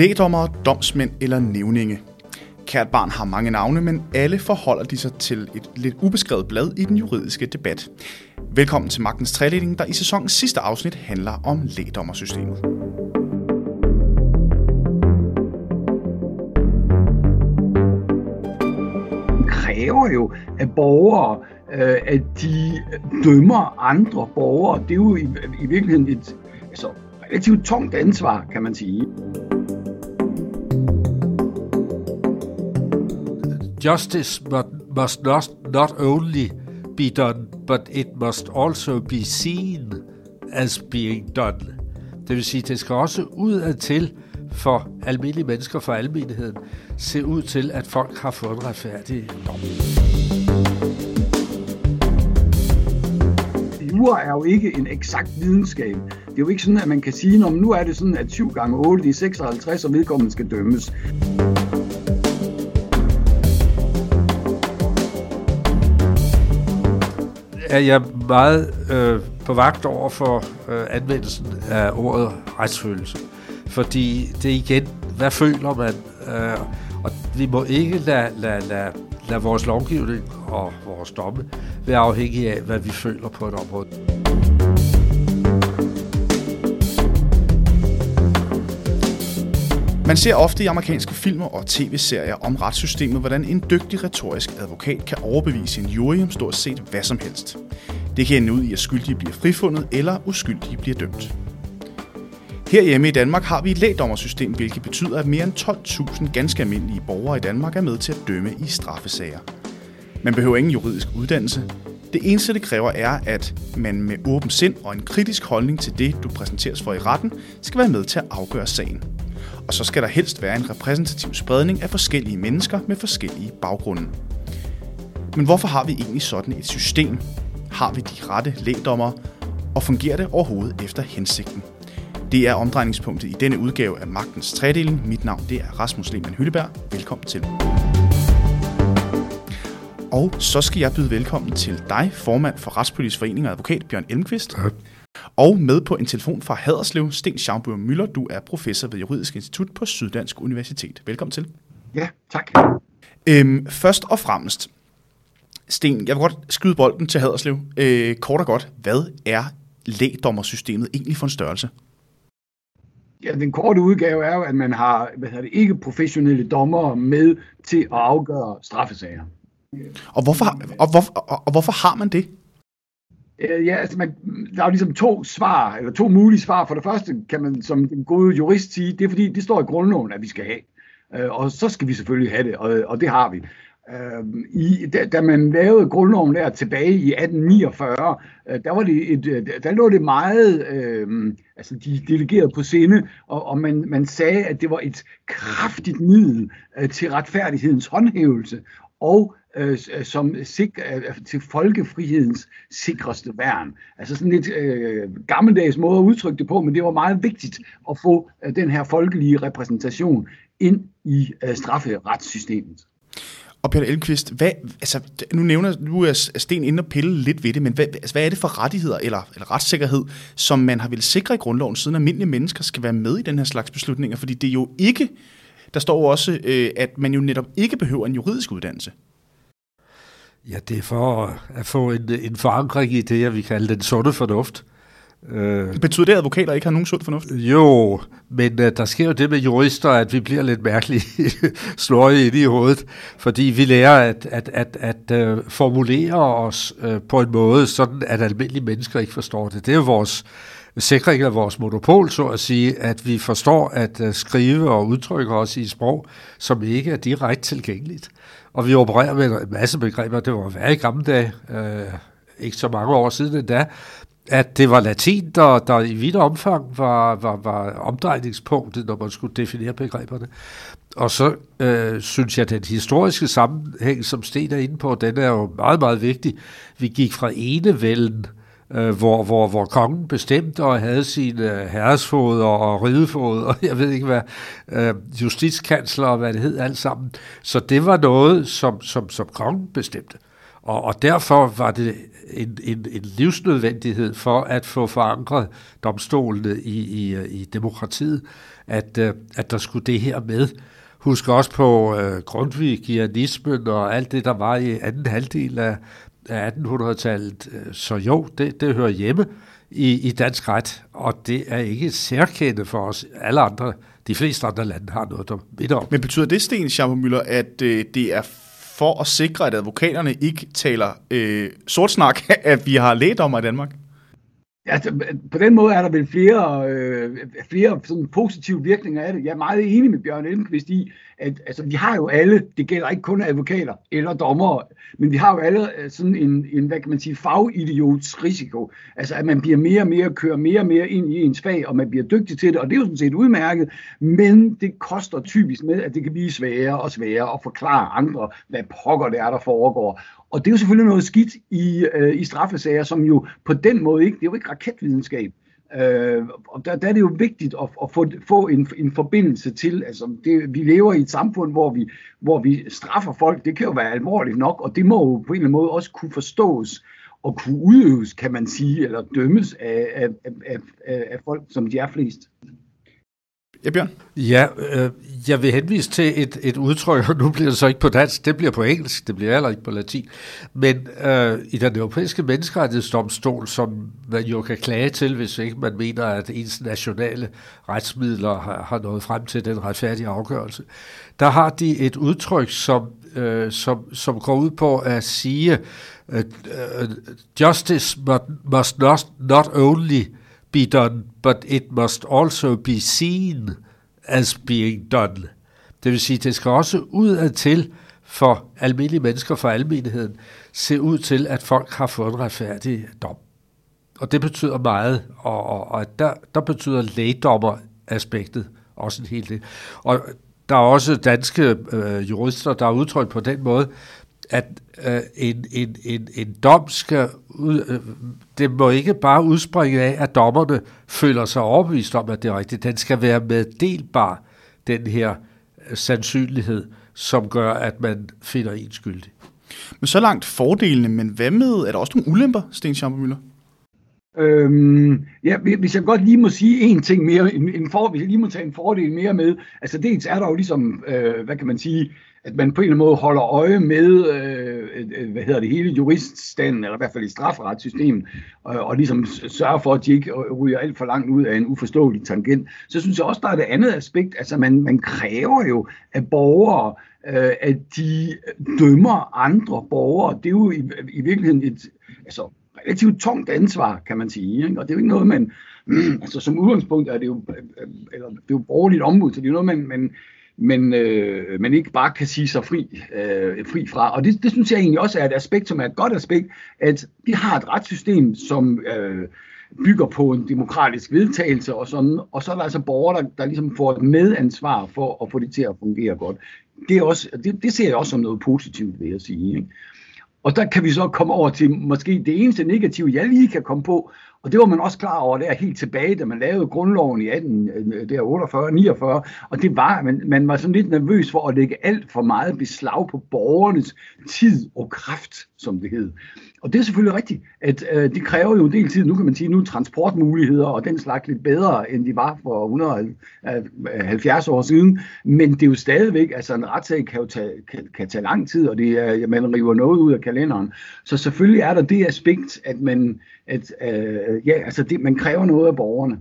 Lægdommere, domsmænd eller nævninge. Kært barn har mange navne, men alle forholder de sig til et lidt ubeskrevet blad i den juridiske debat. Velkommen til Magtens Trælægning, der i sæsonens sidste afsnit handler om lægdommersystemet. kræver jo af borgere, øh, at de dømmer andre borgere. Det er jo i, i virkeligheden et altså, relativt tungt ansvar, kan man sige. Justice must not, not only be done, but it must also be seen as being done. Det vil sige, det skal også ud af til for almindelige mennesker, for almindeligheden, se ud til, at folk har fået en retfærdig dom. Jura er jo ikke en eksakt videnskab. Det er jo ikke sådan, at man kan sige, at nu er det sådan, at 7 gange 8 det er 56, og vedkommende skal dømmes. Er jeg meget øh, på vagt over for øh, anvendelsen af ordet retsfølelse. Fordi det er igen, hvad føler man? Øh, og vi må ikke lade, lade, lade, lade vores lovgivning og vores domme være afhængige af, hvad vi føler på et område. Man ser ofte i amerikanske filmer og tv-serier om retssystemet, hvordan en dygtig retorisk advokat kan overbevise en jury om stort set hvad som helst. Det kan ende ud i, at skyldige bliver frifundet, eller uskyldige bliver dømt. Herhjemme i Danmark har vi et lægdommersystem, hvilket betyder, at mere end 12.000 ganske almindelige borgere i Danmark er med til at dømme i straffesager. Man behøver ingen juridisk uddannelse. Det eneste, det kræver, er, at man med åben sind og en kritisk holdning til det, du præsenteres for i retten, skal være med til at afgøre sagen. Og så skal der helst være en repræsentativ spredning af forskellige mennesker med forskellige baggrunde. Men hvorfor har vi egentlig sådan et system? Har vi de rette lægdommer? Og fungerer det overhovedet efter hensigten? Det er omdrejningspunktet i denne udgave af Magtens Tredeling. Mit navn det er Rasmus Lehmann Hylleberg. Velkommen til. Og så skal jeg byde velkommen til dig, formand for Retspolitisk Forening og advokat Bjørn Elmqvist. Tak. Og med på en telefon fra Haderslev, Sten Schaubøger Møller. Du er professor ved Juridisk Institut på Syddansk Universitet. Velkommen til. Ja, tak. Øhm, først og fremmest, Sten, jeg vil godt skyde bolden til Haderslev. Øh, kort og godt, hvad er lægdommersystemet egentlig for en størrelse? Ja, den korte udgave er jo, at man har hvad hedder det, ikke professionelle dommere med til at afgøre straffesager. Og hvorfor, og, hvor, og, og hvorfor har man det? Øh, ja, altså man, der er jo ligesom to svar, eller to mulige svar. For det første kan man som en god jurist sige, det er fordi, det står i grundloven, at vi skal have. Øh, Og så skal vi selvfølgelig have det, og, og det har vi. Øh, I, da, da man lavede grundloven der tilbage i 1849, øh, der, var det et, øh, der lå det meget, øh, altså de delegerede på sinde, og, og man, man sagde, at det var et kraftigt middel øh, til retfærdighedens håndhævelse, og Øh, øh, som sik, øh, øh, til folkefrihedens sikreste værn. Altså sådan lidt øh, gammeldags måde at udtrykke det på, men det var meget vigtigt at få øh, den her folkelige repræsentation ind i øh, strafferetssystemet. Og Peter Elmqvist, hvad, altså, nu nævner nu er Sten inde og pille lidt ved det, men hvad, altså, hvad er det for rettigheder eller, eller retssikkerhed, som man har vil sikre i grundloven, siden almindelige mennesker skal være med i den her slags beslutninger? Fordi det er jo ikke, der står jo også, øh, at man jo netop ikke behøver en juridisk uddannelse. Ja, det er for at få en, en forankring i det, jeg vil kalde den sunde fornuft. Øh, Betyder det, at advokater ikke har nogen sund fornuft? jo, men uh, der sker jo det med jurister, at vi bliver lidt mærkeligt slået ind i hovedet, fordi vi lærer at, at, at, at uh, formulere os uh, på en måde, sådan at almindelige mennesker ikke forstår det. Det er jo vores sikring af vores monopol, så at sige, at vi forstår at uh, skrive og udtrykke os i et sprog, som ikke er direkte tilgængeligt. Og vi opererer med en masse begreber, det var værre i gamle dage, øh, ikke så mange år siden endda, at det var latin, der, der i vidt omfang var, var, var omdrejningspunktet, når man skulle definere begreberne. Og så øh, synes jeg, at den historiske sammenhæng, som Sten er inde på, den er jo meget, meget vigtig. Vi gik fra enevælden, øh, Øh, hvor, hvor, hvor kongen bestemte og havde sine herresfoder og ridefoder, og jeg ved ikke hvad, øh, justitskansler og hvad det hed alt sammen. Så det var noget, som, som, som kongen bestemte. Og, og derfor var det en, en, en livsnødvendighed for at få forankret domstolene i, i, i demokratiet, at, øh, at der skulle det her med. Husk også på øh, grundvigianismen og alt det, der var i anden halvdel af, af 1800-tallet. Så jo, det, det hører hjemme i, i dansk ret, og det er ikke et særkende for os. Alle andre, de fleste andre lande har noget, der minder om. Men betyder det, Sten Schampermüller, at øh, det er for at sikre, at advokaterne ikke taler øh, sort snak, at vi har lægdommer i Danmark? Altså, på den måde er der vel flere, øh, flere sådan positive virkninger af det. Jeg er meget enig med Bjørn Elmqvist i, at altså, vi har jo alle, det gælder ikke kun advokater eller dommere, men vi har jo alle øh, sådan en, en hvad kan man sige, fagidiots risiko. Altså at man bliver mere og mere, kører mere og mere ind i ens fag, og man bliver dygtig til det, og det er jo sådan set udmærket, men det koster typisk med, at det kan blive sværere og sværere at forklare andre, hvad pokker det er, der foregår. Og det er jo selvfølgelig noget skidt i, øh, i straffesager, som jo på den måde ikke, det er jo ikke raketvidenskab. Øh, og der, der er det jo vigtigt at, at få, få en, en forbindelse til, altså det, vi lever i et samfund, hvor vi, hvor vi straffer folk, det kan jo være alvorligt nok, og det må jo på en eller anden måde også kunne forstås og kunne udøves, kan man sige, eller dømmes af, af, af, af, af folk, som de er flest. Ja, Bjørn? Ja, øh, jeg vil henvise til et, et udtryk, og nu bliver det så ikke på dansk, det bliver på engelsk, det bliver heller ikke på latin, men øh, i den europæiske menneskerettighedsdomstol, som man jo kan klage til, hvis ikke man mener, at ens nationale retsmidler har, har nået frem til den retfærdige afgørelse, der har de et udtryk, som, øh, som, som går ud på at sige, øh, justice must not, not only be done, but it must also be seen as being done. Det vil sige, det skal også ud til for almindelige mennesker, for almenheden, se ud til, at folk har fået en retfærdig dom. Og det betyder meget, og, og, og der, der betyder lægdommer-aspektet også en hel del. Og der er også danske øh, jurister, der er udtrykt på den måde, at øh, en, en, en, en dom skal ud, øh, det må ikke bare udspringe af, at dommerne føler sig overbevist om, at det er rigtigt. Den skal være meddelbar, den her øh, sandsynlighed, som gør, at man finder en skyldig. Men så langt fordelene, men hvad med, er der også nogle ulemper, Sten Schampermøller? Øhm, ja, hvis jeg godt lige må sige en ting mere, en, en for, hvis jeg lige må tage en fordel mere med, altså dels er der jo ligesom, øh, hvad kan man sige, at man på en eller anden måde holder øje med, øh, øh hvad hedder det, hele juriststanden, eller i hvert fald i strafferetssystemet, og, og ligesom sørger for, at de ikke ryger alt for langt ud af en uforståelig tangent. Så synes jeg også, der er det andet aspekt, altså man, man kræver jo af borgere, øh, at de dømmer andre borgere. Det er jo i, i virkeligheden et altså, relativt tungt ansvar, kan man sige. Ikke? Og det er jo ikke noget, man... altså som udgangspunkt er det jo, eller, det er jo borgerligt ombud, så det er jo noget, man, man men, øh, man ikke bare kan sige sig fri, øh, fri fra. Og det, det synes jeg egentlig også er et aspekt, som er et godt aspekt, at vi har et retssystem, som øh, bygger på en demokratisk vedtagelse og sådan, og så er der altså borgere, der, der ligesom får et medansvar for at få det til at fungere godt. Det, er også, det, det ser jeg også som noget positivt, vil jeg sige. Ikke? Og der kan vi så komme over til måske det eneste negative, jeg lige kan komme på, og det var man også klar over der helt tilbage, da man lavede grundloven i 1848 49, øh, og det var, at man, man var sådan lidt nervøs for at lægge alt for meget beslag på borgernes tid og kraft, som det hed. Og det er selvfølgelig rigtigt, at øh, det kræver jo en del tid. Nu kan man sige, nu transportmuligheder og den slags lidt bedre, end de var for 170 øh, år siden. Men det er jo stadigvæk, altså en retssag kan jo tage, kan, kan tage lang tid, og det er, man river noget ud af kalenderen. Så selvfølgelig er der det aspekt, at man, at, øh, ja, altså det, man kræver noget af borgerne.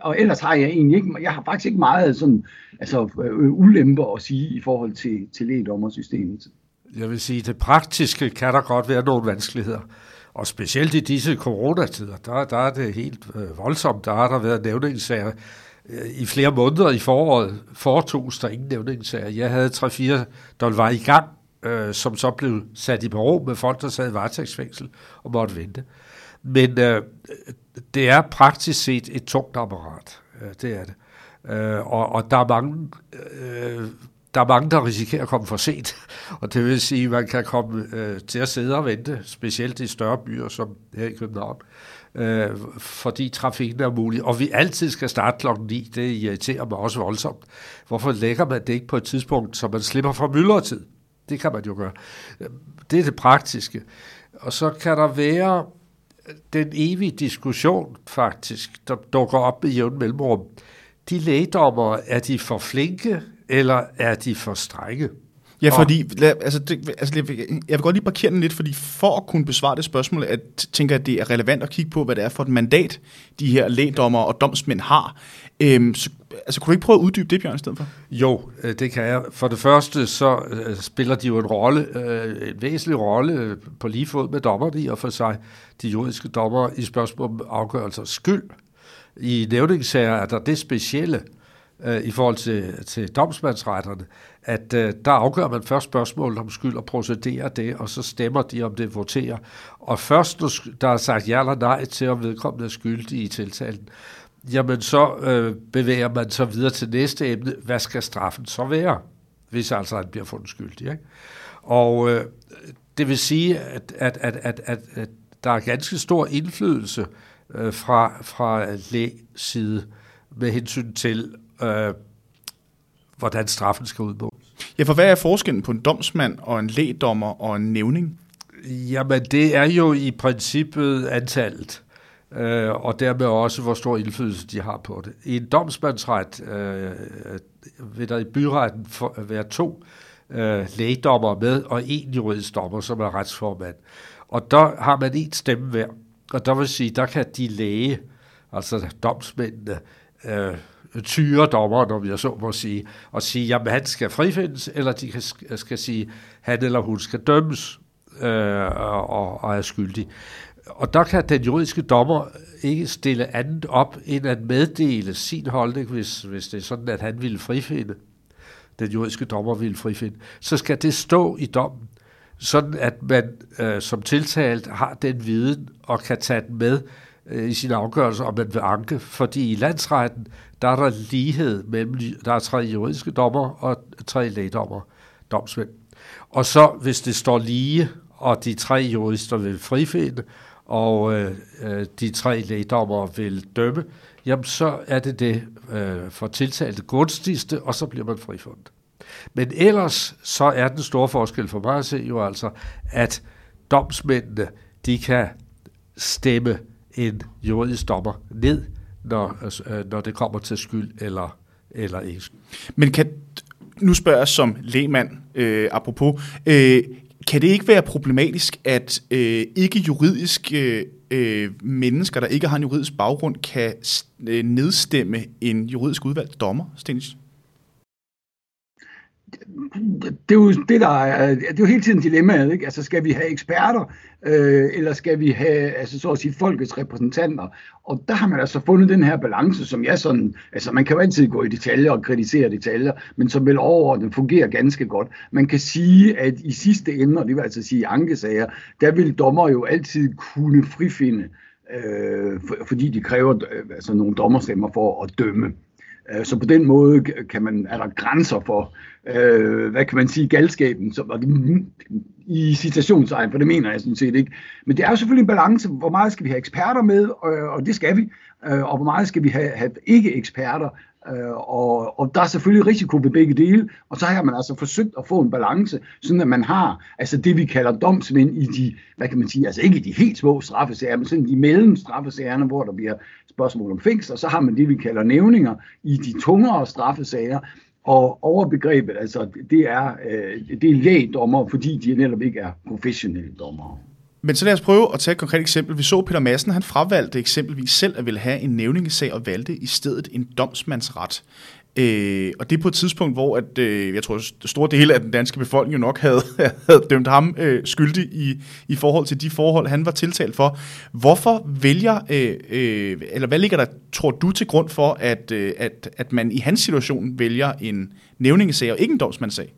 Og ellers har jeg egentlig ikke, jeg har faktisk ikke meget sådan, altså, øh, ulemper at sige i forhold til, til lægdommersystemet. Jeg vil sige, det praktiske kan der godt være nogle vanskeligheder. Og specielt i disse coronatider, der, der er det helt øh, voldsomt. Der har der været nævningssager øh, i flere måneder i foråret. Foretogs der ingen nævningssager. Jeg havde tre fire der var i gang, øh, som så blev sat i bero med folk, der sad i varetægtsfængsel og måtte vente. Men øh, det er praktisk set et tungt apparat. Øh, det er det. Øh, og, og der er mange øh, der er mange, der risikerer at komme for sent, og det vil sige, at man kan komme øh, til at sidde og vente, specielt i større byer som her i København, øh, fordi trafikken er mulig, og vi altid skal starte klokken 9, det irriterer mig også voldsomt. Hvorfor lægger man det ikke på et tidspunkt, så man slipper fra myldretid? Det kan man jo gøre. Det er det praktiske. Og så kan der være øh, den evige diskussion, faktisk, der dukker op i jævn mellemrum. De lægdommer, er de for flinke, eller er de for strenge? Ja, fordi, lad, altså, det, altså, jeg vil godt lige parkere den lidt, fordi for at kunne besvare det spørgsmål, at, tænker jeg, at det er relevant at kigge på, hvad det er for et mandat, de her lægdommer og domsmænd har. Øhm, så, altså, kunne du ikke prøve at uddybe det, Bjørn, i stedet for? Jo, øh, det kan jeg. For det første, så øh, spiller de jo en rolle, øh, en væsentlig rolle på lige fod med dommerne i og for sig, de juridiske dommer i spørgsmål om afgørelser skyld. I nævningssager er der det specielle, øh, i forhold til, til domsmandsretterne, at øh, der afgør man først spørgsmålet om skyld og procederer det, og så stemmer de, om det voterer. Og først, når der er sagt ja eller nej til, om vedkommende er skyldig i tiltalen, jamen så øh, bevæger man sig videre til næste emne. Hvad skal straffen så være, hvis altså han bliver fundet skyldig? Ikke? Og øh, det vil sige, at, at, at, at, at, at der er ganske stor indflydelse øh, fra, fra læg side med hensyn til, øh, hvordan straffen skal udmåles. Ja, for hvad er forskellen på en domsmand og en lægdommer og en nævning? Jamen, det er jo i princippet antallet, øh, og dermed også, hvor stor indflydelse de har på det. I en domsmandsret øh, vil der i byretten for, være to øh, lægdommer med, og en juridisk dommer, som er retsformand. Og der har man en stemme hver, og der vil sige, der kan de læge, altså domsmændene, øh, tyre dommeren, om jeg så må sige, og sige, jamen han skal frifindes, eller de kan, skal sige, han eller hun skal dømmes øh, og, og er skyldig. Og der kan den juridiske dommer ikke stille andet op, end at meddele sin holdning, hvis, hvis det er sådan, at han ville frifinde. Den juridiske dommer ville frifinde. Så skal det stå i dommen, sådan at man øh, som tiltalt har den viden og kan tage den med øh, i sin afgørelse, om man vil anke. Fordi i landsretten, der er der lighed mellem, der er tre juridiske dommer og tre lægdommer, domsmænd. Og så, hvis det står lige, og de tre jurister vil frifinde, og øh, øh, de tre lægdommer vil dømme, jamen så er det det øh, for tiltalte gunstigste, og så bliver man frifundet. Men ellers så er den store forskel for mig at se jo altså, at domsmændene, de kan stemme en juridisk dommer ned, når, øh, når det kommer til skyld eller, eller ikke Men kan, nu spørger jeg som lægmand, øh, apropos, øh, kan det ikke være problematisk, at øh, ikke juridiske øh, øh, mennesker, der ikke har en juridisk baggrund, kan øh, nedstemme en juridisk udvalgt dommer, Stenis? Det er jo det, der er, det er jo hele tiden dilemmaet, ikke? Altså, skal vi have eksperter, øh, eller skal vi have, altså, så at sige, folkets repræsentanter? Og der har man altså fundet den her balance, som jeg sådan, altså, man kan jo altid gå i detaljer og kritisere detaljer, men som vel overordnet fungerer ganske godt. Man kan sige, at i sidste ende, og det vil altså sige i ankesager, der vil dommer jo altid kunne frifinde, øh, for, fordi de kræver øh, altså, nogle dommerstemmer for at dømme. Øh, så på den måde kan man, er der grænser for, øh, hvad kan man sige, galskaben, så, i citationstegn, for det mener jeg sådan set ikke. Men det er jo selvfølgelig en balance, hvor meget skal vi have eksperter med, og, og det skal vi, øh, og hvor meget skal vi have, have ikke-eksperter, øh, og, og der er selvfølgelig risiko ved begge dele, og så har man altså forsøgt at få en balance, sådan at man har altså det, vi kalder domsmænd i de, hvad kan man sige, altså ikke i de helt små straffesager, men sådan i mellem straffesagerne, hvor der bliver spørgsmål om fængsel, og så har man det, vi kalder nævninger i de tungere straffesager, og overbegrebet, altså, det er, øh, det er lægdommer, fordi de netop ikke er professionelle dommere. Men så lad os prøve at tage et konkret eksempel. Vi så Peter Madsen, han fravalgte eksempelvis selv at ville have en nævningesag og valgte i stedet en domsmandsret. Øh, og det er på et tidspunkt, hvor at, øh, jeg tror, store dele af den danske befolkning jo nok havde, havde dømt ham øh, skyldig i, i forhold til de forhold, han var tiltalt for. Hvorfor vælger, øh, øh, eller hvad ligger der, tror du, til grund for, at, øh, at, at man i hans situation vælger en nævningesag og ikke en domsmandssag?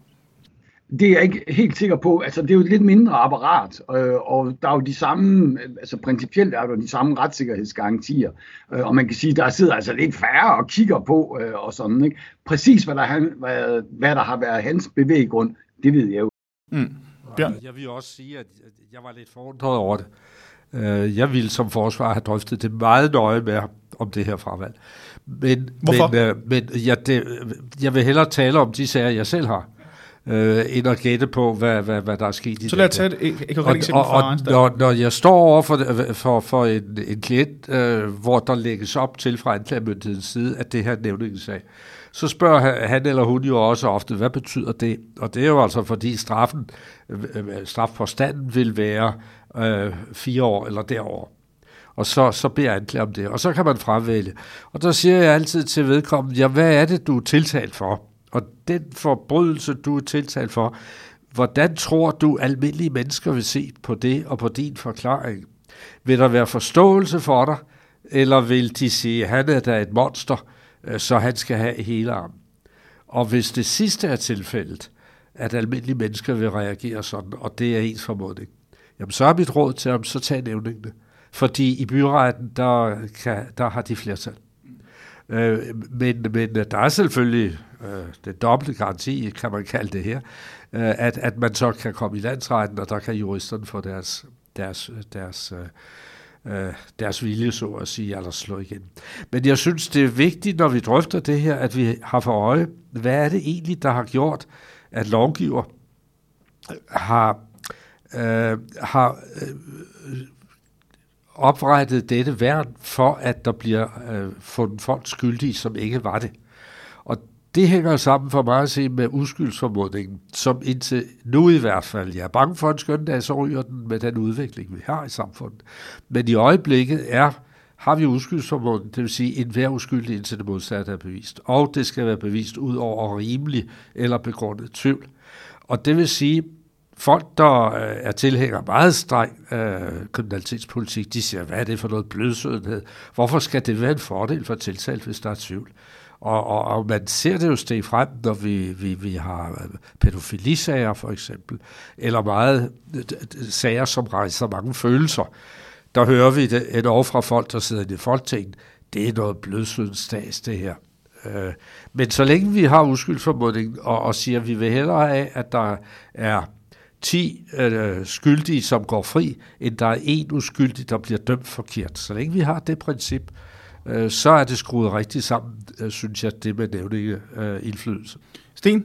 Det er jeg ikke helt sikker på. Altså, det er jo et lidt mindre apparat, øh, og der er jo de samme, altså principielt er der de samme retssikkerhedsgarantier, øh, og man kan sige, der sidder altså lidt færre og kigger på, øh, og sådan, ikke? Præcis hvad der, hvad, hvad der har været hans bevæggrund, det ved jeg jo. Mm. Bjørn? Jeg vil også sige, at jeg var lidt forundret over det. Øh, jeg ville som forsvar have drøftet det meget nøje med om det her fravalg. Men, Hvorfor? Men, øh, men ja, det, jeg vil hellere tale om de sager, jeg selv har øh, end at gætte på, hvad, hvad, hvad der er sket i Så lad os tage et, et, et og, og, og når, når jeg står over for, for, for en, en klient, øh, hvor der lægges op til fra anklagemyndighedens side, at det her er nævningssag, så spørger han, eller hun jo også ofte, hvad betyder det? Og det er jo altså, fordi straffen, øh, øh, strafpåstanden vil være øh, fire år eller derover. Og så, så beder anklager om det, og så kan man fravælge. Og der siger jeg altid til vedkommende, ja, hvad er det, du er tiltalt for? Og den forbrydelse, du er tiltalt for, hvordan tror du, almindelige mennesker vil se på det og på din forklaring? Vil der være forståelse for dig, eller vil de sige, han er da et monster, øh, så han skal have hele armen? Og hvis det sidste er tilfældet, at almindelige mennesker vil reagere sådan, og det er ens formodning, jamen så er mit råd til ham, så tag nævningene. Fordi i byretten, der, kan, der har de flertal. Øh, men, men der er selvfølgelig øh, den dobbelte garanti, kan man kalde det her, øh, at, at man så kan komme i landsretten, og der kan juristerne få deres, deres, deres, øh, øh, deres vilje, så at sige, eller slå igen. Men jeg synes, det er vigtigt, når vi drøfter det her, at vi har for øje, hvad er det egentlig, der har gjort, at lovgiver har, øh, har øh, oprettet dette værn for, at der bliver øh, fundet folk skyldige, som ikke var det. Øh, det hænger sammen for mig at se med uskyldsformodningen, som indtil nu i hvert fald, jeg er bange for en skøn dag, så ryger den med den udvikling, vi har i samfundet. Men i øjeblikket er, har vi uskyldsformodningen, det vil sige en hver uskyldig indtil det modsatte er bevist. Og det skal være bevist ud over rimelig eller begrundet tvivl. Og det vil sige, folk, der øh, er tilhængere meget streng øh, kriminalitetspolitik, de siger, hvad er det for noget blødsødenhed? Hvorfor skal det være en fordel for tiltalt, hvis der er tvivl? Og, og, og man ser det jo steg frem, når vi, vi, vi har øh, pædofilisager for eksempel, eller meget sager, som rejser mange følelser. Der hører vi det et år fra folk, der sidder i det. Det er noget blødsødens det her. Øh, men så længe vi har uskyldsformodning og, og siger, at vi vil hellere af, at der er 10 øh, skyldige, som går fri, end der er en uskyldig, der bliver dømt forkert. Så længe vi har det princip, øh, så er det skruet rigtigt sammen, øh, synes jeg, det med nævninge øh, indflydelse. Sten?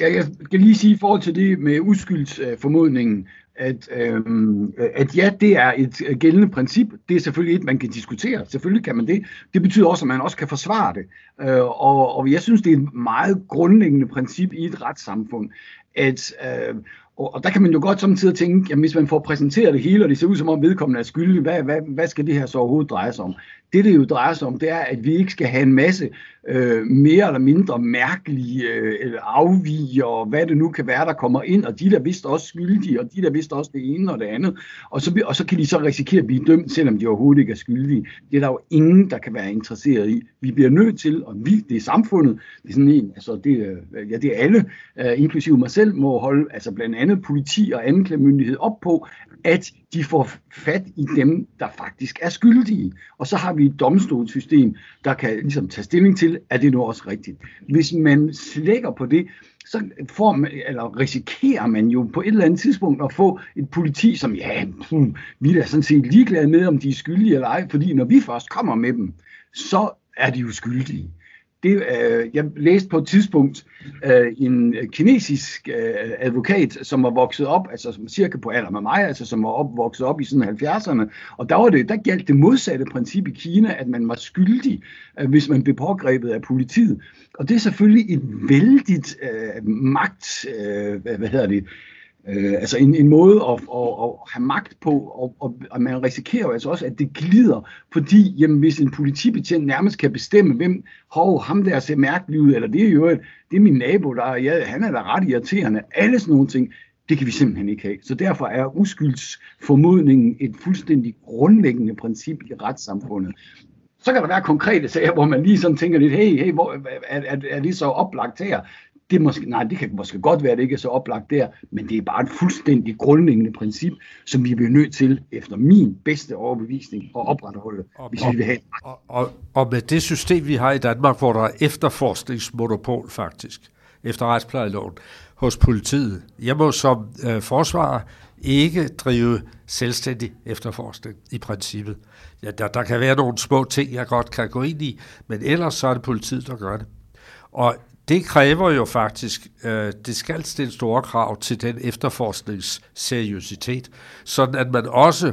Ja, jeg skal lige sige i forhold til det med uskyldsformodningen, at, øhm, at ja, det er et gældende princip. Det er selvfølgelig et, man kan diskutere. Selvfølgelig kan man det. Det betyder også, at man også kan forsvare det. Øh, og, og jeg synes, det er et meget grundlæggende princip i et retssamfund, at øh, og, og der kan man jo godt samtidig tænke, at hvis man får præsenteret det hele, og det ser ud som om vedkommende er skyldig, hvad, hvad, hvad skal det her så overhovedet dreje sig om? Det, det jo drejer sig om, det er, at vi ikke skal have en masse øh, mere eller mindre mærkelige øh, afviger, og hvad det nu kan være, der kommer ind, og de der vist også skyldige, og de der vist også det ene og det andet, og så, og så kan de så risikere at blive dømt, selvom de overhovedet ikke er skyldige. Det er der jo ingen, der kan være interesseret i. Vi bliver nødt til, og vi, det er samfundet, det er sådan en, altså det, ja, det er alle, øh, inklusive mig selv, må holde, altså blandt andet politi og anklagemyndighed op på, at de får fat i dem, der faktisk er skyldige. Og så har vi et domstolssystem, der kan ligesom tage stilling til, at det nu også rigtigt. Hvis man slækker på det, så får man, eller risikerer man jo på et eller andet tidspunkt at få et politi, som ja, hmm, vi er sådan set ligeglade med, om de er skyldige eller ej, fordi når vi først kommer med dem, så er de jo skyldige det, øh, jeg læste på et tidspunkt øh, en kinesisk øh, advokat, som var vokset op, altså som cirka på alder med mig, altså som var opvokset op i sådan 70'erne, og der var det, der galt det modsatte princip i Kina, at man var skyldig, øh, hvis man blev pågrebet af politiet. Og det er selvfølgelig et vældigt øh, magt, øh, hvad, hvad hedder det, Øh, altså en, en måde at, at, at have magt på, og, og, og man risikerer jo altså også, at det glider, fordi jamen, hvis en politibetjent nærmest kan bestemme, hvem hov, ham der ser mærkelig ud, eller det er jo det er min nabo, der ja, han er da ret irriterende, alle sådan nogle ting, det kan vi simpelthen ikke have. Så derfor er uskyldsformodningen et fuldstændig grundlæggende princip i retssamfundet. Så kan der være konkrete sager, hvor man lige sådan tænker lidt, hey, hey hvor, er, er, er det så oplagt her? Det måske, nej, det kan måske godt være, at det ikke er så oplagt der, men det er bare et fuldstændig grundlæggende princip, som vi bliver nødt til, efter min bedste overbevisning, at opretholde, og, hvis vi vil have og, og, og med det system, vi har i Danmark, hvor der er efterforskningsmonopol faktisk, efter retsplejeloven, hos politiet. Jeg må som øh, forsvarer ikke drive selvstændig efterforskning i princippet. Ja, der, der kan være nogle små ting, jeg godt kan gå ind i, men ellers så er det politiet, der gør det. Og det kræver jo faktisk, øh, det skal stille store krav til den efterforskningsseriøsitet, sådan at man også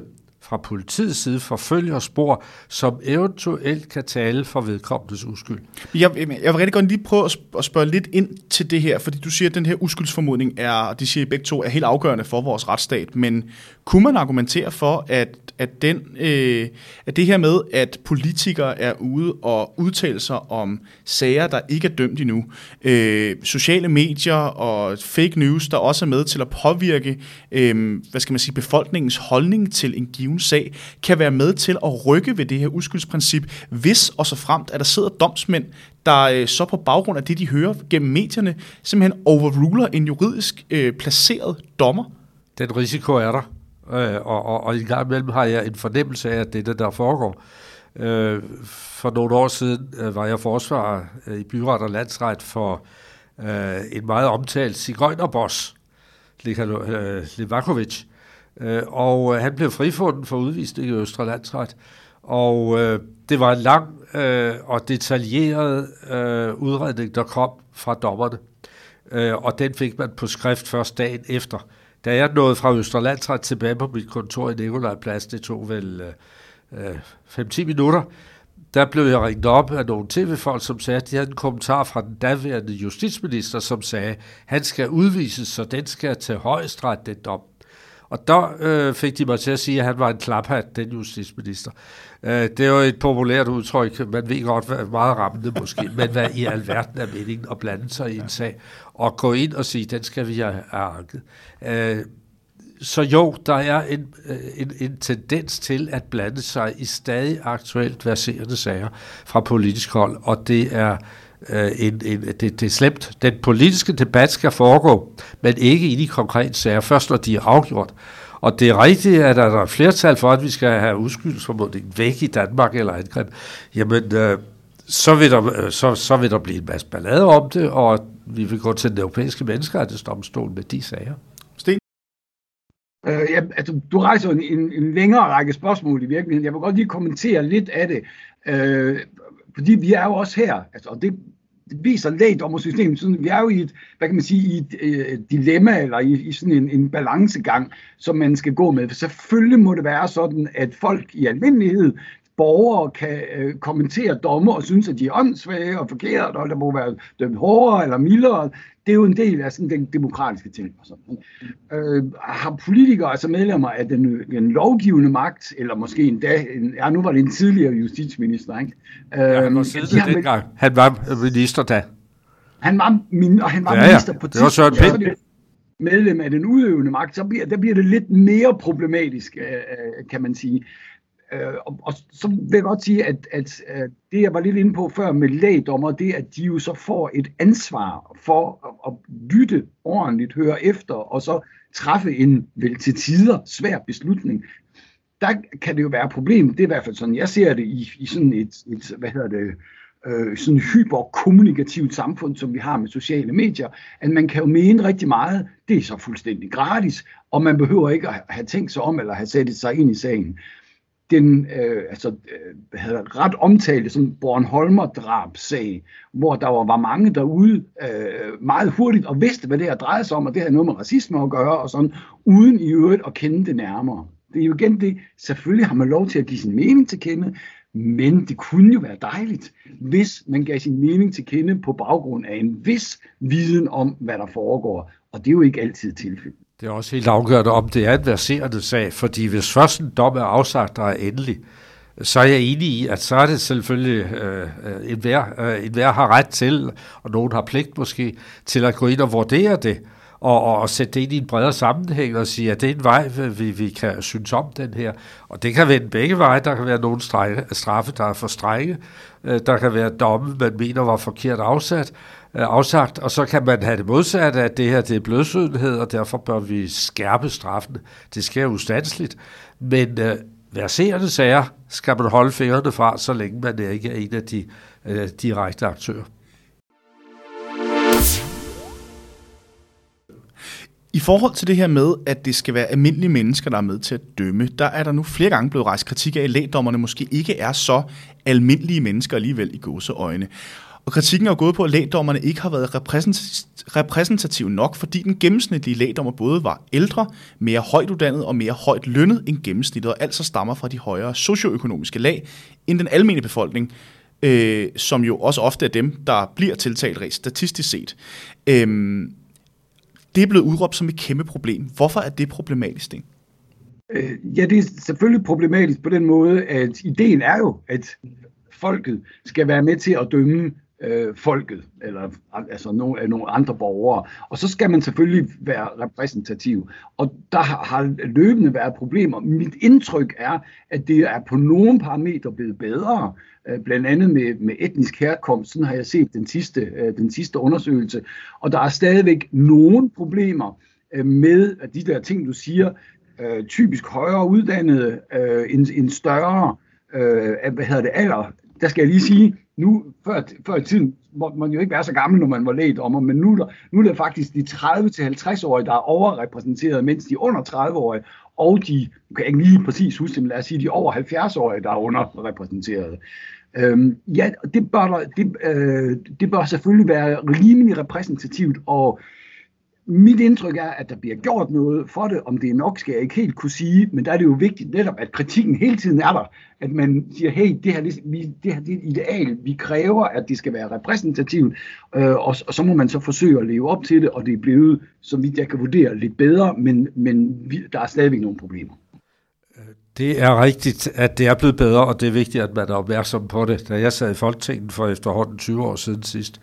fra politiets side forfølger spor, som eventuelt kan tale for vedkommendes uskyld. Jeg, jeg vil rigtig godt lige prøve at spørge lidt ind til det her, fordi du siger, at den her uskyldsformodning er, de siger begge to, er helt afgørende for vores retsstat, men kunne man argumentere for, at, at, den, øh, at det her med, at politikere er ude og udtale sig om sager, der ikke er dømt endnu, øh, sociale medier og fake news, der også er med til at påvirke øh, hvad skal man sige, befolkningens holdning til en given sag, kan være med til at rykke ved det her uskyldsprincip, hvis og så fremt, at der sidder domsmænd, der øh, så på baggrund af det, de hører gennem medierne, simpelthen overruler en juridisk øh, placeret dommer? Den risiko er der. Øh, og, og, og i gang imellem har jeg en fornemmelse af, at det er det, der foregår. Øh, for nogle år siden øh, var jeg forsvarer øh, i byret og landsret for øh, en meget omtalt cigøjnerboss, Levakovic, øh, øh, og øh, han blev frifundet for udvisning i Østre Landsret. Og øh, det var en lang øh, og detaljeret øh, udredning, der kom fra dommerne. Øh, og den fik man på skrift først dagen efter. Da jeg nåede fra Østerlandsret tilbage på mit kontor i Nikolajplads, det tog vel øh, øh 5-10 minutter, der blev jeg ringet op af nogle tv-folk, som sagde, at de havde en kommentar fra den daværende justitsminister, som sagde, at han skal udvises, så den skal til højesteret, den dom. Og der øh, fik de mig til at sige, at han var en klaphat, den justitsminister. Øh, det er jo et populært udtryk. Man ved godt, hvad meget rammende måske, men hvad i alverden er meningen at blande sig i en sag og gå ind og sige, den skal vi have anket. Øh, så jo, der er en, øh, en, en tendens til at blande sig i stadig aktuelt verserende sager fra politisk hold, og det er øh, en, en, det, det er slemt. Den politiske debat skal foregå, men ikke i de konkrete sager, først når de er afgjort. Og det er rigtigt, at der er flertal for, at vi skal have udskyldsformodning væk i Danmark eller angreb. Jamen, øh, så, vil der, øh, så, så vil der blive en masse ballade om det, og vi vil gå til den europæiske menneskerettighedsdomstol med de sager. Sten? Øh, ja, altså, du rejser en, en, en længere række spørgsmål i virkeligheden. Jeg vil godt lige kommentere lidt af det. Øh, fordi vi er jo også her, altså, og det, det viser lægdommersystemet, sådan, vi er jo i et, hvad kan man sige, i et øh, dilemma, eller i, i sådan en, en balancegang, som man skal gå med. For selvfølgelig må det være sådan, at folk i almindelighed borgere kan øh, kommentere dommer og synes, at de er åndssvage og forkert, og der må være dømt hårdere eller mildere. Det er jo en del af sådan den demokratiske ting. Og sådan. Øh, har politikere, altså medlemmer af den, den lovgivende magt, eller måske endda, en, ja nu var det en tidligere justitsminister, ikke? Øh, ja, han var, de har med, han var minister da. Han var, min, og han var ja, minister på det var Søren Pind. medlem af den udøvende magt, så bliver, der bliver det lidt mere problematisk, øh, øh kan man sige. Øh, og, og så vil jeg godt sige, at, at, at det, jeg var lidt inde på før med lægdommer, det er, at de jo så får et ansvar for at, at lytte ordentligt, høre efter, og så træffe en vel til tider svær beslutning. Der kan det jo være et problem, det er i hvert fald sådan, jeg ser det i, i sådan et, et, hvad hedder det, øh, sådan hyperkommunikativt samfund, som vi har med sociale medier, at man kan jo mene rigtig meget, det er så fuldstændig gratis, og man behøver ikke at have tænkt sig om, eller have sat sig ind i sagen den øh, altså, øh, havde ret omtalte som Bornholmer drabsag, hvor der var, var mange derude øh, meget hurtigt og vidste, hvad det her drejede sig om, og det havde noget med racisme at gøre, og sådan, uden i øvrigt at kende det nærmere. Det er jo igen det, selvfølgelig har man lov til at give sin mening til kende, men det kunne jo være dejligt, hvis man gav sin mening til kende på baggrund af en vis viden om, hvad der foregår. Og det er jo ikke altid tilfældet. Det er også helt afgørende, om det er en verserende sag, fordi hvis først en dom er afsagt, der er endelig, så er jeg enig i, at så er det selvfølgelig, øh, en, hver, øh, en øh, har ret til, og nogen har pligt måske, til at gå ind og vurdere det, og, og, og sætte det ind i en bredere sammenhæng og sige, at det er en vej, vi, vi kan synes om den her. Og det kan vende begge veje. Der kan være nogle straffe, der er for strenge. Øh, der kan være domme, man mener var forkert afsat Øh, afsagt, og så kan man have det modsatte, at det her det er blødsødenhed, og derfor bør vi skærpe straffen. Det sker ustandsligt, men øh, verserende sager skal man holde fingrene fra, så længe man ikke er en af de øh, direkte aktører. I forhold til det her med, at det skal være almindelige mennesker, der er med til at dømme, der er der nu flere gange blevet rejst kritik af, at lægdommerne måske ikke er så almindelige mennesker alligevel i gåseøjne. Og kritikken er gået på, at lægdommerne ikke har været repræsentativ nok, fordi den gennemsnitlige lægdommer både var ældre, mere højt uddannet og mere højt lønnet end gennemsnittet, og altså stammer fra de højere socioøkonomiske lag end den almindelige befolkning, øh, som jo også ofte er dem, der bliver tiltalt rent statistisk set. Øh, det er blevet udråbt som et kæmpe problem. Hvorfor er det problematisk, Sten? Øh, ja, det er selvfølgelig problematisk på den måde, at ideen er jo, at folket skal være med til at dømme øh, folket, eller altså nogle, øh, nogle andre borgere. Og så skal man selvfølgelig være repræsentativ. Og der har, har løbende været problemer. Mit indtryk er, at det er på nogle parametre blevet bedre, øh, blandt andet med, med etnisk herkomst. Sådan har jeg set den sidste, øh, den sidste undersøgelse. Og der er stadigvæk nogle problemer øh, med de der ting, du siger, øh, typisk højere uddannede, øh, en, en større øh, hvad hedder det, alder. Der skal jeg lige sige, nu, før, før i tiden måtte man jo ikke være så gammel, når man var lægdommer, men nu, nu er det faktisk de 30-50-årige, der er overrepræsenteret, mens de under 30-årige, og de, nu kan ikke lige præcis huske men lad os sige, de over 70-årige, der er underrepræsenteret. Øhm, ja, det bør, der, det, øh, det bør selvfølgelig være rimelig repræsentativt, og mit indtryk er, at der bliver gjort noget for det. Om det er nok, skal jeg ikke helt kunne sige, men der er det jo vigtigt netop, at kritikken hele tiden er der. At man siger, hey, det her, det, det her det er et ideal. Vi kræver, at det skal være repræsentativt, øh, og, og så må man så forsøge at leve op til det, og det er blevet, som vidt jeg kan vurdere, lidt bedre, men, men vi, der er stadigvæk nogle problemer. Det er rigtigt, at det er blevet bedre, og det er vigtigt, at man er opmærksom på det. Da jeg sad i Folketinget for efterhånden 20 år siden sidst,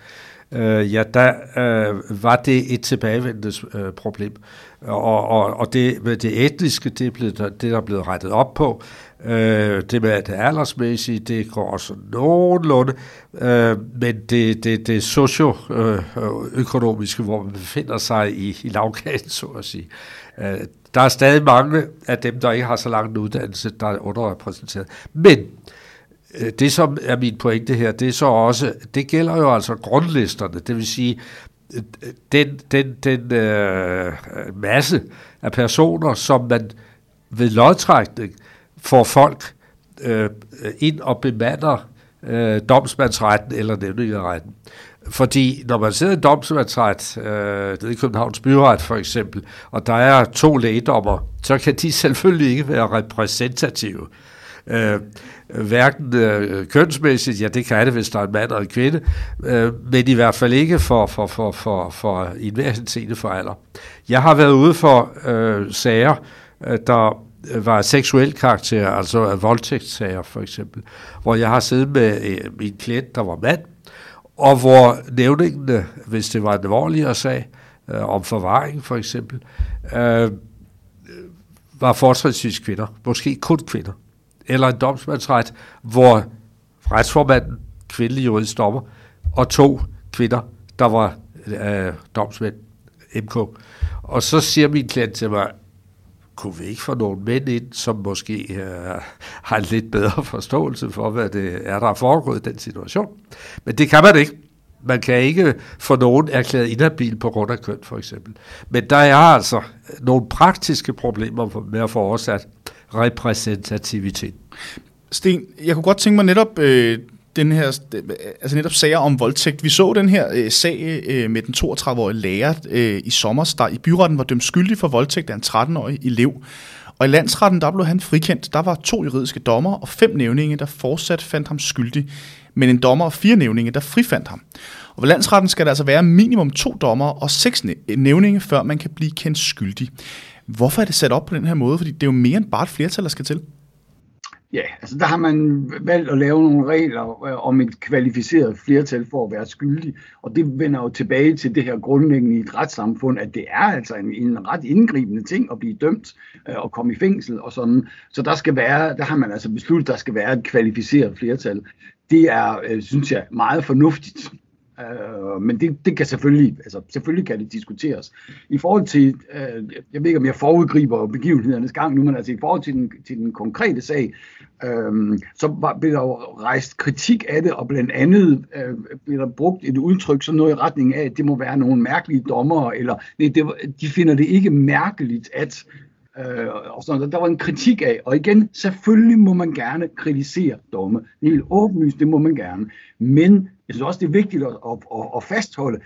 øh, ja, der øh, var det et tilbagevendende øh, problem. Og, og, og det det etniske, det er, blevet, det der er blevet rettet op på. Øh, det med det aldersmæssige, det går også nogenlunde. Øh, men det, det, det socioøkonomiske, hvor man befinder sig i, i lavkagen, så at sige, øh, der er stadig mange af dem, der ikke har så lang en uddannelse, der er underrepræsenteret. Men Øh, Øh, det, som er min pointe her, det er så også, det gælder jo altså grundlisterne, det vil sige, øh, den, den, den øh, masse af personer, som man ved lodtrækning får folk øh, ind og bemander øh, domsmandsretten eller nævningeretten. Fordi når man sidder i domsmandsret, øh, i Københavns Byret for eksempel, og der er to lægedommer, så kan de selvfølgelig ikke være repræsentative. Øh, Øh, hverken øh, kønsmæssigt, ja det kan det, hvis der er en mand og en kvinde, øh, men i hvert fald ikke for, for, for, for, for i enhver henseende for alder. Jeg har været ude for øh, sager, øh, der var seksuel karakter, altså voldtægtssager for eksempel, hvor jeg har siddet med øh, min klient, der var mand, og hvor nævningene, hvis det var en alvorligere sag, øh, om forvaring for eksempel, øh, var fortrinsvis kvinder, måske kun kvinder eller en domsmandsret, hvor retsformanden, kvindelig juridisk dommer, og to kvinder, der var øh, domsmænd, MK. Og så siger min klient til mig, kunne vi ikke få nogle mænd ind, som måske øh, har en lidt bedre forståelse for, hvad det er, der er foregået i den situation. Men det kan man ikke. Man kan ikke få nogen erklæret inhabil på grund af køn, for eksempel. Men der er altså nogle praktiske problemer med at få oversat repræsentativitet. Sten, jeg kunne godt tænke mig netop øh, den her, altså netop sager om voldtægt. Vi så den her øh, sag øh, med den 32-årige lærer øh, i sommer, der i byretten var dømt skyldig for voldtægt af en 13-årig elev. Og i landsretten, der blev han frikendt. Der var to juridiske dommer og fem nævninge, der fortsat fandt ham skyldig. Men en dommer og fire nævninge, der frifandt ham. Og ved landsretten skal der altså være minimum to dommer og seks nævninge, før man kan blive kendt skyldig. Hvorfor er det sat op på den her måde? Fordi det er jo mere end bare et flertal, der skal til. Ja, altså der har man valgt at lave nogle regler øh, om et kvalificeret flertal for at være skyldig, og det vender jo tilbage til det her grundlæggende i et retssamfund, at det er altså en, en ret indgribende ting at blive dømt øh, og komme i fængsel og sådan. Så der skal være, der har man altså besluttet, at der skal være et kvalificeret flertal. Det er, øh, synes jeg, meget fornuftigt. Øh, men det, det kan selvfølgelig, altså selvfølgelig kan det diskuteres. I forhold til, øh, jeg ved ikke om jeg forudgriber begivenhedernes gang nu, men altså i forhold til den, til den konkrete sag, øh, så var, blev der jo rejst kritik af det, og blandt andet øh, blev der brugt et udtryk, sådan noget i retning af, at det må være nogle mærkelige dommer, eller nej, det, de finder det ikke mærkeligt, at Øh, og sådan, der var en kritik af, og igen, selvfølgelig må man gerne kritisere domme. Det er helt åbenlyst, det må man gerne. Men Jeg synes også, det er vigtigt at, at, at, at fastholde,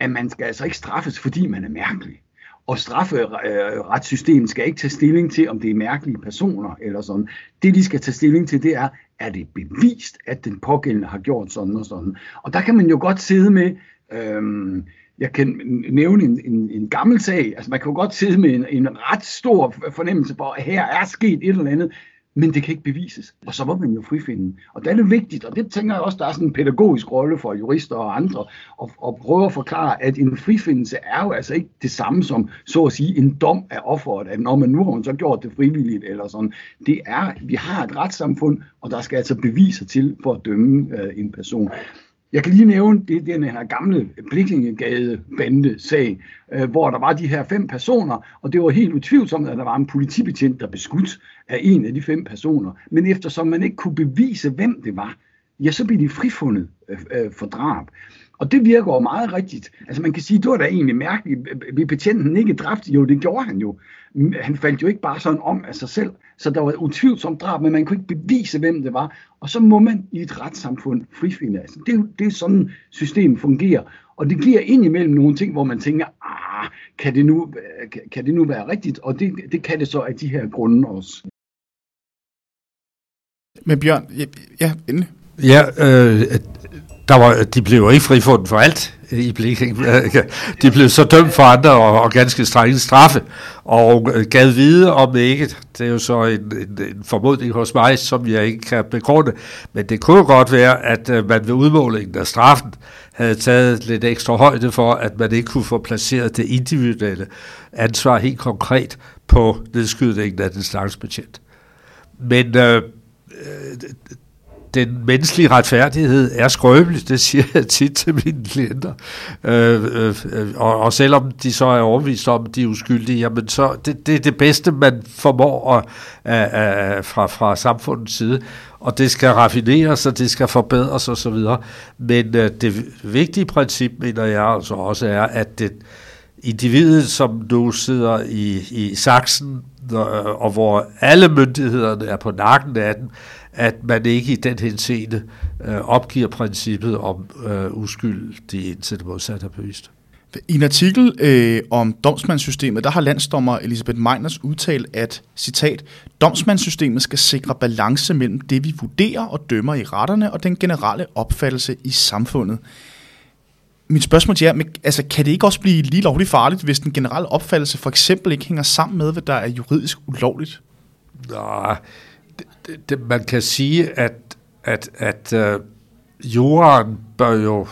at man skal altså ikke straffes, fordi man er mærkelig. Og strafferetssystemet øh, skal ikke tage stilling til, om det er mærkelige personer eller sådan. Det, de skal tage stilling til, det er, er det bevist, at den pågældende har gjort sådan og sådan. Og der kan man jo godt sidde med, øhm, jeg kan nævne en, en, en gammel sag, altså man kan jo godt sidde med en, en ret stor fornemmelse for, at her er sket et eller andet, men det kan ikke bevises. Og så må man jo frifinde. Og det er det vigtigt, og det tænker jeg også, der er sådan en pædagogisk rolle for jurister og andre, at, at prøve at forklare, at en frifindelse er jo altså ikke det samme som, så at sige, en dom af offeret, at når man nu har hun så gjort det frivilligt eller sådan. Det er, vi har et retssamfund, og der skal altså beviser til for at dømme øh, en person. Jeg kan lige nævne det, den her gamle Blikkingegade-bande-sag, øh, hvor der var de her fem personer, og det var helt utvivlsomt, at der var en politibetjent, der beskudt af en af de fem personer. Men eftersom man ikke kunne bevise, hvem det var, ja, så blev de frifundet øh, øh, for drab. Og det virker jo meget rigtigt. Altså man kan sige, det var da egentlig mærkeligt. Vil betjenten ikke dræbt? Jo, det gjorde han jo. Han faldt jo ikke bare sådan om af sig selv. Så der var utvivlsomt drab, men man kunne ikke bevise, hvem det var. Og så må man i et retssamfund frifinde. Altså, det, er, det er sådan, systemet fungerer. Og det giver indimellem nogle ting, hvor man tænker, ah, kan det nu, kan det nu være rigtigt? Og det, det kan det så af de her grunde også. Men Bjørn, ja, ja endelig. Ja, øh, der var, de blev jo ikke frifundet for alt i blev, De blev så dømt for andre og, og ganske strenge straffe, og øh, gav vide om ikke, det er jo så en, en, en formodning hos mig, som jeg ikke kan begrunde, men det kunne godt være, at øh, man ved udmålingen af straffen havde taget lidt ekstra højde for, at man ikke kunne få placeret det individuelle ansvar helt konkret på nedskydningen af den slags betjent. Men øh, øh den menneskelige retfærdighed er skrøbelig, det siger jeg tit til mine klienter. Øh, øh, og, og selvom de så er overbevist om, at de er uskyldige, jamen så det, det er det bedste, man formår at, at, at, fra, fra samfundets side. Og det skal raffineres, og det skal forbedres osv. Men øh, det vigtige princip, mener jeg altså også, er, at det, individet, som nu sidder i, i saksen, og hvor alle myndighederne er på nakken af den, at man ikke i den henseende øh, opgiver princippet om øh, uskyldig indtil det modsatte er bevist. I en artikel øh, om domsmandssystemet, der har landsdommer Elisabeth Meiners udtalt, at, citat, domsmandssystemet skal sikre balance mellem det, vi vurderer og dømmer i retterne, og den generelle opfattelse i samfundet. Mit spørgsmål til jer, altså, kan det ikke også blive lige lovligt farligt, hvis den generelle opfattelse for eksempel ikke hænger sammen med, hvad der er juridisk ulovligt? Nej, det, det, man kan sige, at, at, at øh, jorden bør jo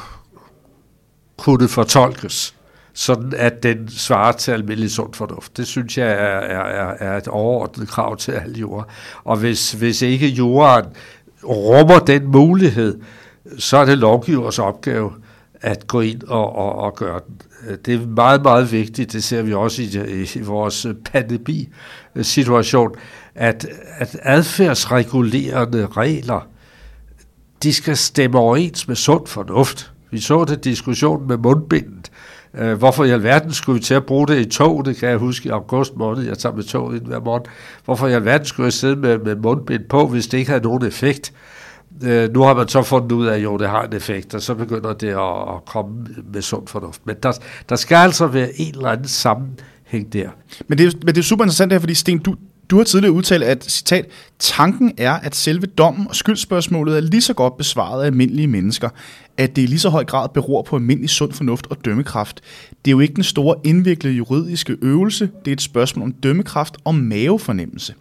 kunne fortolkes, sådan at den svarer til almindelig sund fornuft. Det synes jeg er, er, er et overordnet krav til alle jord. Og hvis, hvis ikke jorden rummer den mulighed, så er det lovgivers opgave at gå ind og, og, og gøre den. Det er meget, meget vigtigt, det ser vi også i, i vores pandemi-situation, at, at adfærdsregulerende regler, de skal stemme overens med sund fornuft. Vi så det diskussion med mundbindet. Uh, hvorfor i alverden skulle vi til at bruge det i tog? Det kan jeg huske i august måned, jeg tager med tog ind hver morgen. Hvorfor i alverden skulle jeg sidde med, med mundbind på, hvis det ikke havde nogen effekt? Uh, nu har man så fundet ud af, at jo, det har en effekt, og så begynder det at, at komme med sund fornuft. Men der, der skal altså være en eller anden sammenhæng der. Men det, er, men det er super interessant her, fordi Sten, du, du har tidligere udtalt, at citat, tanken er, at selve dommen og skyldspørgsmålet er lige så godt besvaret af almindelige mennesker, at det i lige så høj grad beror på almindelig sund fornuft og dømmekraft. Det er jo ikke den store indviklede juridiske øvelse, det er et spørgsmål om dømmekraft og mavefornemmelse.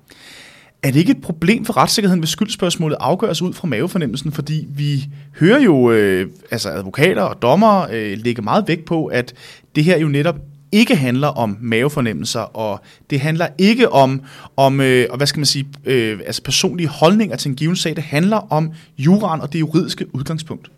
Er det ikke et problem for retssikkerheden, hvis skyldspørgsmålet afgøres ud fra mavefornemmelsen? Fordi vi hører jo øh, altså advokater og dommer øh, lægge meget vægt på, at det her jo netop ikke handler om mavefornemmelser, og det handler ikke om, om øh, hvad skal man sige, øh, altså personlige holdninger til en given sag. Det handler om juraen og det juridiske udgangspunkt.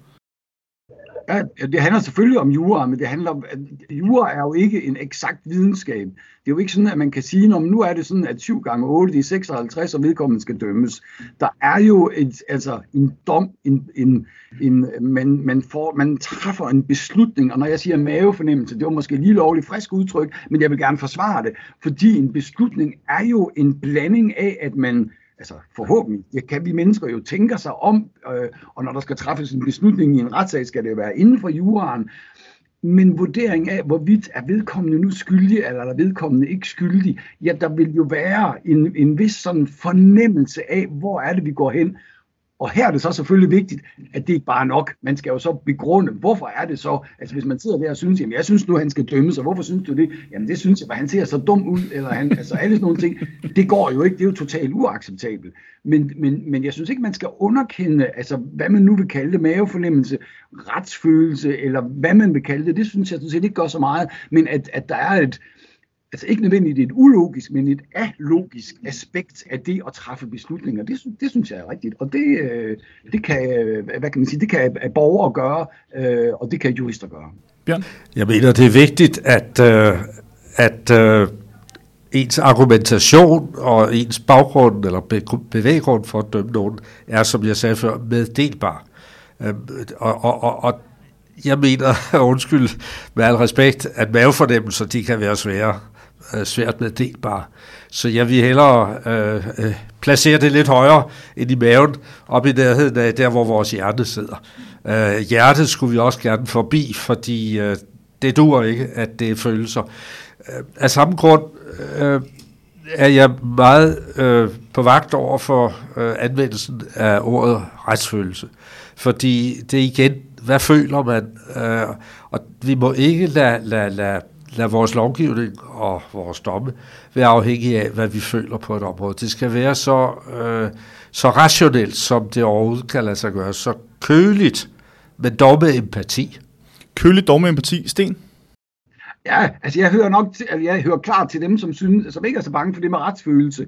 Ja, det handler selvfølgelig om jura, men det handler om, at jura er jo ikke en eksakt videnskab. Det er jo ikke sådan, at man kan sige, at nu er det sådan, at 7 gange 8 det er 56, og vedkommende skal dømmes. Der er jo et, altså en dom, en, en, en, man, man, får, man træffer en beslutning, og når jeg siger mavefornemmelse, det var måske lige lovligt frisk udtryk, men jeg vil gerne forsvare det, fordi en beslutning er jo en blanding af, at man altså forhåbentlig, det kan vi mennesker jo tænke sig om, øh, og når der skal træffes en beslutning i en retssag, skal det være inden for juraen, men vurdering af, hvorvidt er vedkommende nu skyldig, eller er vedkommende ikke skyldig, ja, der vil jo være en, en vis sådan fornemmelse af, hvor er det, vi går hen, og her er det så selvfølgelig vigtigt, at det ikke bare er nok. Man skal jo så begrunde, hvorfor er det så, altså hvis man sidder der og synes, jamen jeg synes nu, han skal dømmes, og hvorfor synes du det? Jamen det synes jeg, for han ser så dum ud, eller han, altså alle sådan nogle ting, det går jo ikke, det er jo totalt uacceptabelt. Men, men, men jeg synes ikke, man skal underkende, altså hvad man nu vil kalde det, mavefornemmelse, retsfølelse, eller hvad man vil kalde det, det synes jeg sådan set ikke gør så meget, men at, at der er et, altså ikke nødvendigvis et ulogisk, men et alogisk aspekt af det at træffe beslutninger. Det, det synes jeg er rigtigt, og det, øh, det kan, øh, hvad kan man sige, det kan borgere gøre, øh, og det kan jurister gøre. Bjørn? Jeg mener, det er vigtigt, at, at ens argumentation og ens baggrund eller bevæggrund for at dømme nogen er, som jeg sagde før, meddelbar. Og, og, og, og jeg mener, undskyld med al respekt, at mavefornemmelser, de kan være svære øh, svært meddelbare. Så jeg vil hellere øh, øh, placere det lidt højere end i maven, op i nærheden af der, hvor vores hjerte sidder. Øh, hjertet skulle vi også gerne forbi, fordi øh, det dur ikke, at det er følelser. Øh, af samme grund øh, er jeg meget øh, på vagt over for øh, anvendelsen af ordet retsfølelse. Fordi det er igen, hvad føler man? Øh, og vi må ikke lade, lade, lade lad vores lovgivning og vores domme være afhængige af, hvad vi føler på et område. Det skal være så, øh, så rationelt, som det overhovedet kan lade sig gøre. Så køligt, men dog med empati. Køligt dog med empati. Sten? Ja, altså jeg hører nok til, altså jeg hører klart til dem, som, synes, som ikke er så bange for det med retsfølelse.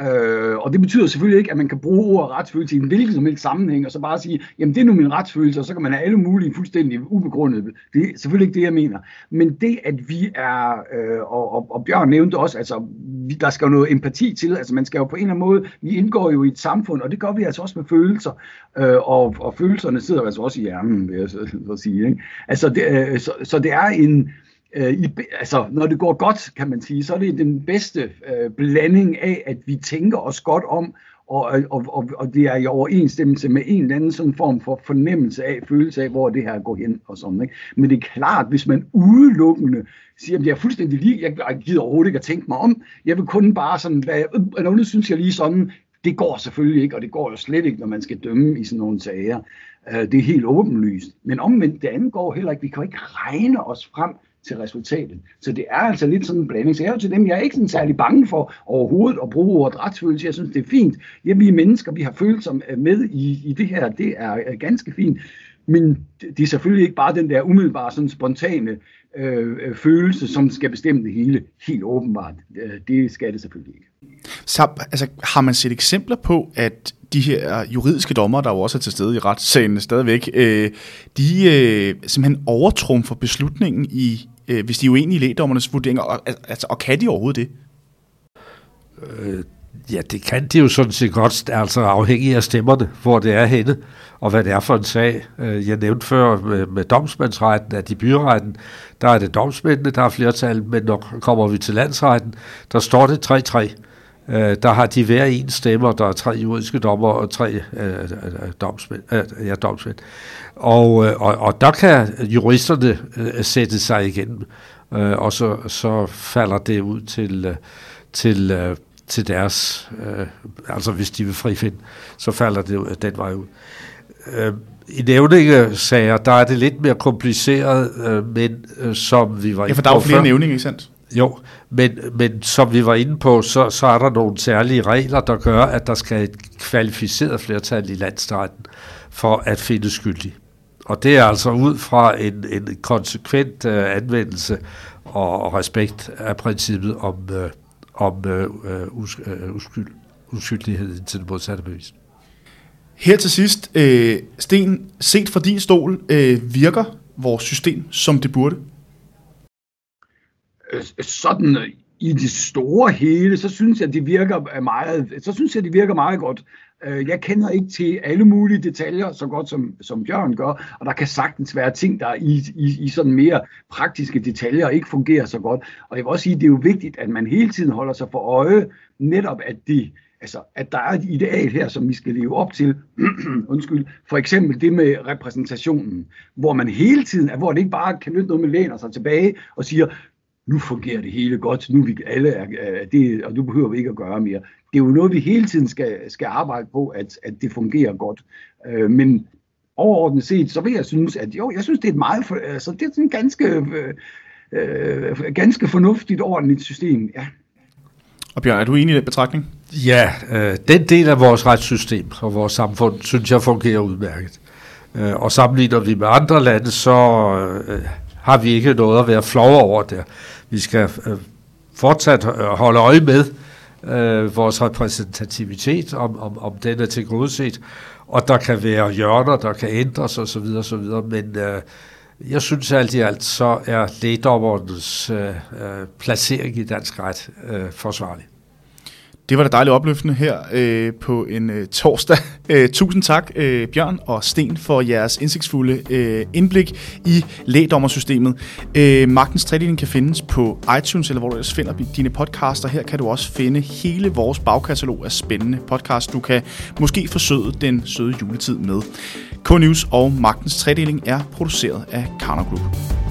Øh, og det betyder selvfølgelig ikke, at man kan bruge ordet retsfølelse i en hvilken som helst sammenhæng, og så bare sige, jamen det er nu min retsfølelse, og så kan man have alle mulige fuldstændig ubegrundede. Det er selvfølgelig ikke det, jeg mener. Men det, at vi er, øh, og, og, og Bjørn nævnte også, altså vi, der skal jo noget empati til, altså man skal jo på en eller anden måde, vi indgår jo i et samfund, og det gør vi altså også med følelser, øh, og, og følelserne sidder altså også i hjernen, vil jeg så, så sige. Ikke? Altså det, øh, så, så det er en, øh, i, altså, når det går godt, kan man sige, så er det den bedste øh, blanding af, at vi tænker os godt om, og, øh, og, og, og det er i overensstemmelse med en eller anden sådan form for fornemmelse af, følelse af, hvor det her går hen og sådan. Ikke? Men det er klart, hvis man udelukkende siger, at jeg er fuldstændig lige, jeg gider overhovedet ikke at tænke mig om, jeg vil kun bare sådan, hvad, øh, øh nu synes jeg lige sådan, det går selvfølgelig ikke, og det går jo slet ikke, når man skal dømme i sådan nogle sager. Øh, det er helt åbenlyst. Men omvendt, det andet går heller ikke. Vi kan jo ikke regne os frem til resultatet. Så det er altså lidt sådan en blanding. Så jeg er jo til dem, jeg er ikke sådan særlig bange for overhovedet at bruge ordet retsfølelse. Jeg synes, det er fint. Ja, vi er mennesker, vi har følelser øh, med i, i det her. Det er, øh, ganske fint. Men det er selvfølgelig ikke bare den der umiddelbare, sådan spontane øh, øh følelse, som skal bestemme det hele. Helt åbenbart. Det skal det selvfølgelig ikke. Så, altså, har man set eksempler på, at de her juridiske dommer, der jo også er til stede i retssagen stadigvæk, øh, de øh, simpelthen overtrumfer beslutningen i, øh, hvis de er uenige i lægdommernes vurderinger, og, altså, og kan de overhovedet det? Øh, ja, det kan de jo sådan set godt, altså afhængig af stemmerne, hvor det er henne, og hvad det er for en sag. Øh, jeg nævnte før med, med domsmandsretten, at i byretten, der er det domsmændene, der er flertal, men når kommer vi til landsretten, der står det 3-3. Øh, der har de hver en stemmer, der er tre juridiske dommer og tre øh, øh, domsmænd. Øh, ja, domsmænd. Og, øh, og, og der kan juristerne øh, sætte sig igen, øh, og så, så falder det ud til, øh, til, øh, til deres, øh, altså hvis de vil frifinde, så falder det den vej ud. Øh, i nævningesager, der er det lidt mere kompliceret, øh, men øh, som vi var Ja, for der er jo flere nævninger, ikke sandt? Jo, men, men som vi var inde på, så, så er der nogle særlige regler, der gør, at der skal et kvalificeret flertal i landstretten for at finde skyldig. Og det er altså ud fra en, en konsekvent øh, anvendelse og, og respekt af princippet om, øh, om øh, øh us, øh, uskyld, uskyldighed til det modsatte bevis. Her til sidst, øh, Sten, set fra din stol, øh, virker vores system, som det burde? Øh, sådan øh, i det store hele, så synes jeg, det virker øh, meget, så synes jeg, det virker meget godt. Jeg kender ikke til alle mulige detaljer, så godt som, som Bjørn gør, og der kan sagtens være ting, der i, i, i sådan mere praktiske detaljer ikke fungerer så godt. Og jeg vil også sige, at det er jo vigtigt, at man hele tiden holder sig for øje, netop at det, Altså, at der er et ideal her, som vi skal leve op til. Undskyld. For eksempel det med repræsentationen, hvor man hele tiden, hvor det ikke bare kan nytte noget med læner sig tilbage og siger, nu fungerer det hele godt, nu vi alle er, er det, og nu behøver vi ikke at gøre mere. Det er jo noget, vi hele tiden skal, skal arbejde på, at, at det fungerer godt. Øh, men overordnet set, så vil jeg synes, at jo, jeg synes, det er et meget, altså det er sådan ganske, øh, øh, ganske fornuftigt, ordentligt system, ja. Og Bjørn, er du enig i den betragtning? Ja, øh, den del af vores retssystem og vores samfund, synes jeg fungerer udmærket. Øh, og sammenligner vi med andre lande, så øh, har vi ikke noget at være flove over der. Vi skal øh, fortsat øh, holde øje med øh, vores repræsentativitet, om, om, om den er tilgodeset, og der kan være hjørner, der kan ændres osv. osv. Men øh, jeg synes alt i alt, så er lægdommerens øh, øh, placering i dansk ret øh, forsvarlig. Det var da dejligt opløftende her øh, på en øh, torsdag. Øh, tusind tak, øh, Bjørn og Sten, for jeres indsigtsfulde øh, indblik i lægdommersystemet. Øh, Magtens Tredeling kan findes på iTunes, eller hvor du ellers finder dine podcaster. Her kan du også finde hele vores bagkatalog af spændende podcasts. Du kan måske forsøge den søde juletid med. K-News og Magtens Tredeling er produceret af Karner Group.